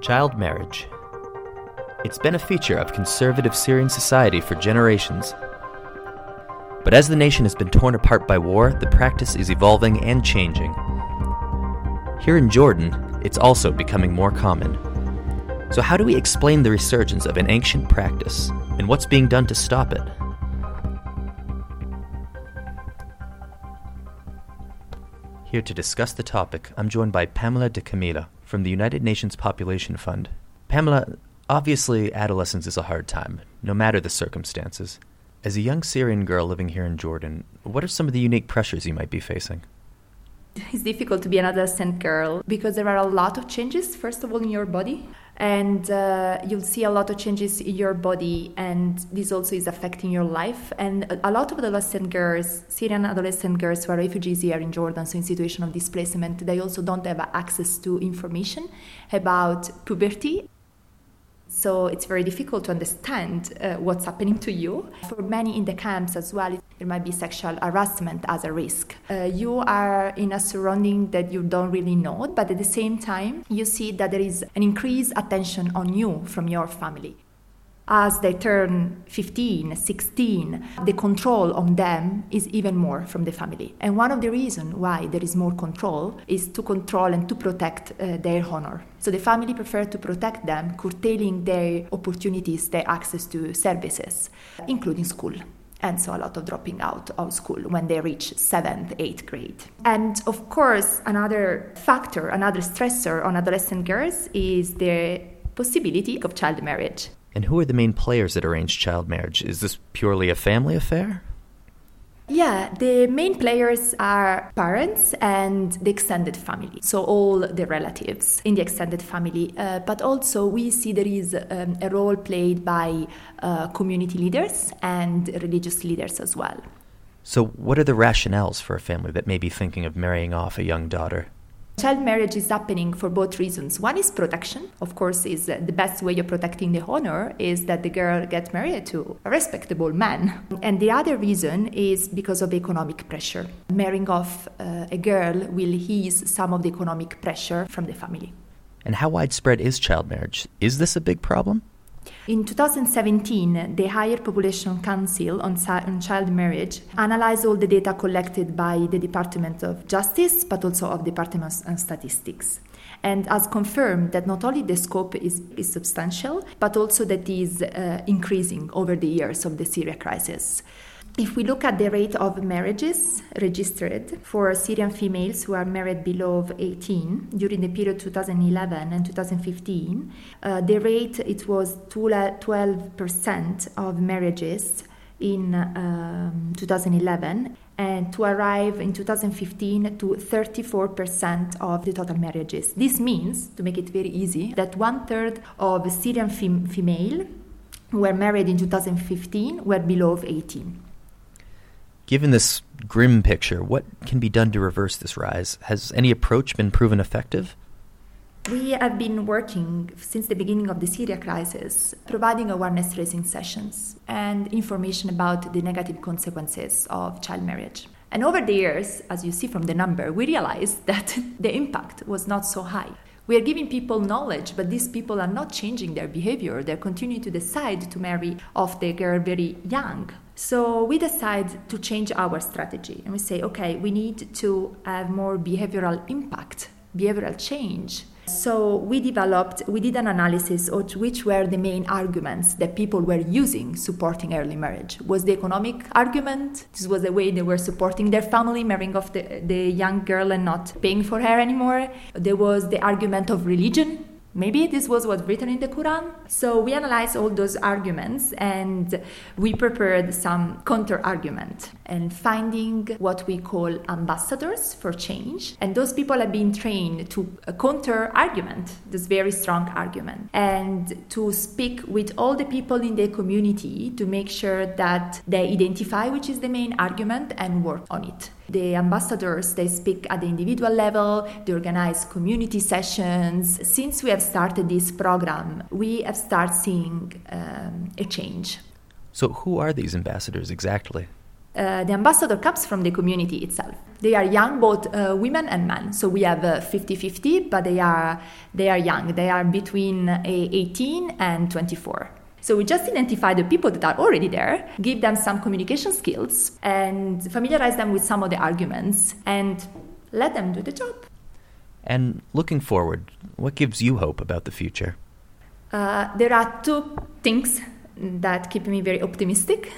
Child marriage. It's been a feature of conservative Syrian society for generations. But as the nation has been torn apart by war, the practice is evolving and changing. Here in Jordan, it's also becoming more common. So, how do we explain the resurgence of an ancient practice, and what's being done to stop it? Here to discuss the topic, I'm joined by Pamela Di Camillo from the United Nations Population Fund. Pamela, obviously, adolescence is a hard time, no matter the circumstances. As a young Syrian girl living here in Jordan, what are some of the unique pressures you might be facing? It's difficult to be an adolescent girl because there are a lot of changes, first of all, in your body and uh, you'll see a lot of changes in your body and this also is affecting your life. And a lot of the adolescent girls syrian adolescent girls who are refugees here in jordan so in situation of displacement they also don't have access to information about puberty so it's very difficult to understand uh, what's happening to you. For many in the camps as well, there might be sexual harassment as a risk. Uh, you are in a surrounding that you don't really know, but at the same time, you see that there is an increased attention on you from your family as they turn 15, 16, the control on them is even more from the family. And one of the reasons why there is more control is to control and to protect uh, their honor. So the family prefer to protect them, curtailing their opportunities, their access to services, including school. And so a lot of dropping out of school when they reach seventh, eighth grade. And of course, another factor, another stressor on adolescent girls is the possibility of child marriage. And who are the main players that arrange child marriage? Is this purely a family affair? Yeah, the main players are parents and the extended family, so all the relatives in the extended family. Uh, but also, we see there is um, a role played by uh, community leaders and religious leaders as well. So, what are the rationales for a family that may be thinking of marrying off a young daughter? Child marriage is happening for both reasons. One is protection. Of course, is the best way of protecting the honor is that the girl gets married to a respectable man. And the other reason is because of economic pressure. Marrying off uh, a girl will ease some of the economic pressure from the family. And how widespread is child marriage? Is this a big problem? In 2017, the Higher Population Council on, Child Marriage analyzed all the data collected by the Department of Justice, but also of Department of Statistics and has confirmed that not only the scope is, is substantial, but also that is uh, increasing over the years of the Syria crisis. If we look at the rate of marriages registered for Syrian females who are married below 18 during the period 2011 and 2015, uh, the rate it was 12% of marriages in um, 2011 and to arrive in 2015 to 34% of the total marriages. This means, to make it very easy, that one third of Syrian fem- female who were married in 2015 were below 18. Given this grim picture, what can be done to reverse this rise? Has any approach been proven effective? We have been working since the beginning of the Syria crisis, providing awareness raising sessions and information about the negative consequences of child marriage. And over the years, as you see from the number, we realized that the impact was not so high. We are giving people knowledge, but these people are not changing their behavior. They're continuing to decide to marry off their girl very young. So we decide to change our strategy and we say, okay, we need to have more behavioral impact, behavioral change so we developed, we did an analysis of which were the main arguments that people were using supporting early marriage. Was the economic argument? This was the way they were supporting their family, marrying off the, the young girl and not paying for her anymore. There was the argument of religion Maybe this was what's written in the Quran. So we analyzed all those arguments and we prepared some counter argument and finding what we call ambassadors for change. And those people have been trained to counter argument, this very strong argument, and to speak with all the people in the community to make sure that they identify which is the main argument and work on it. The ambassadors, they speak at the individual level, they organize community sessions. Since we have started this program, we have started seeing um, a change. So, who are these ambassadors exactly? Uh, the ambassador comes from the community itself. They are young, both uh, women and men. So we have 50-50, uh, but they are they are young. They are between uh, 18 and 24. So we just identify the people that are already there, give them some communication skills, and familiarize them with some of the arguments, and let them do the job. And looking forward, what gives you hope about the future? Uh, there are two things that keep me very optimistic.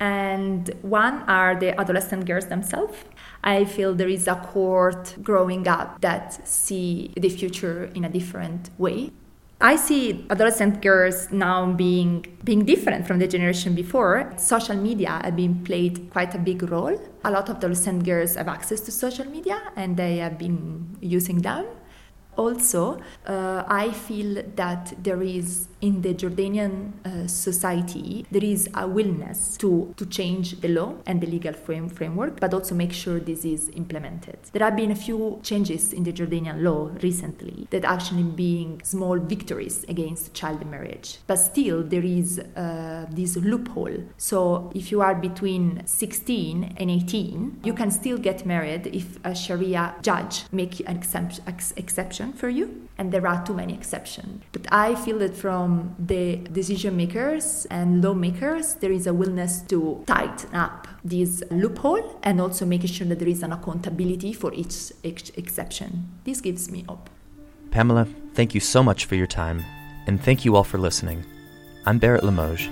And one are the adolescent girls themselves. I feel there is a cohort growing up that see the future in a different way. I see adolescent girls now being being different from the generation before. Social media have been played quite a big role. A lot of adolescent girls have access to social media and they have been using them. Also, uh, I feel that there is in the Jordanian uh, society there is a willingness to, to change the law and the legal frame, framework, but also make sure this is implemented. There have been a few changes in the Jordanian law recently that actually being small victories against child marriage, but still there is uh, this loophole. So if you are between 16 and 18, you can still get married if a Sharia judge make an exception exception for you, and there are too many exceptions. But I feel that the decision makers and lawmakers, there is a willingness to tighten up this loophole and also making sure that there is an accountability for each ex- exception. This gives me hope. Pamela, thank you so much for your time, and thank you all for listening. I'm Barrett Limoges.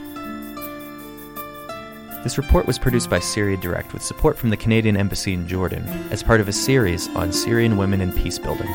This report was produced by Syria Direct with support from the Canadian Embassy in Jordan as part of a series on Syrian women and peace building.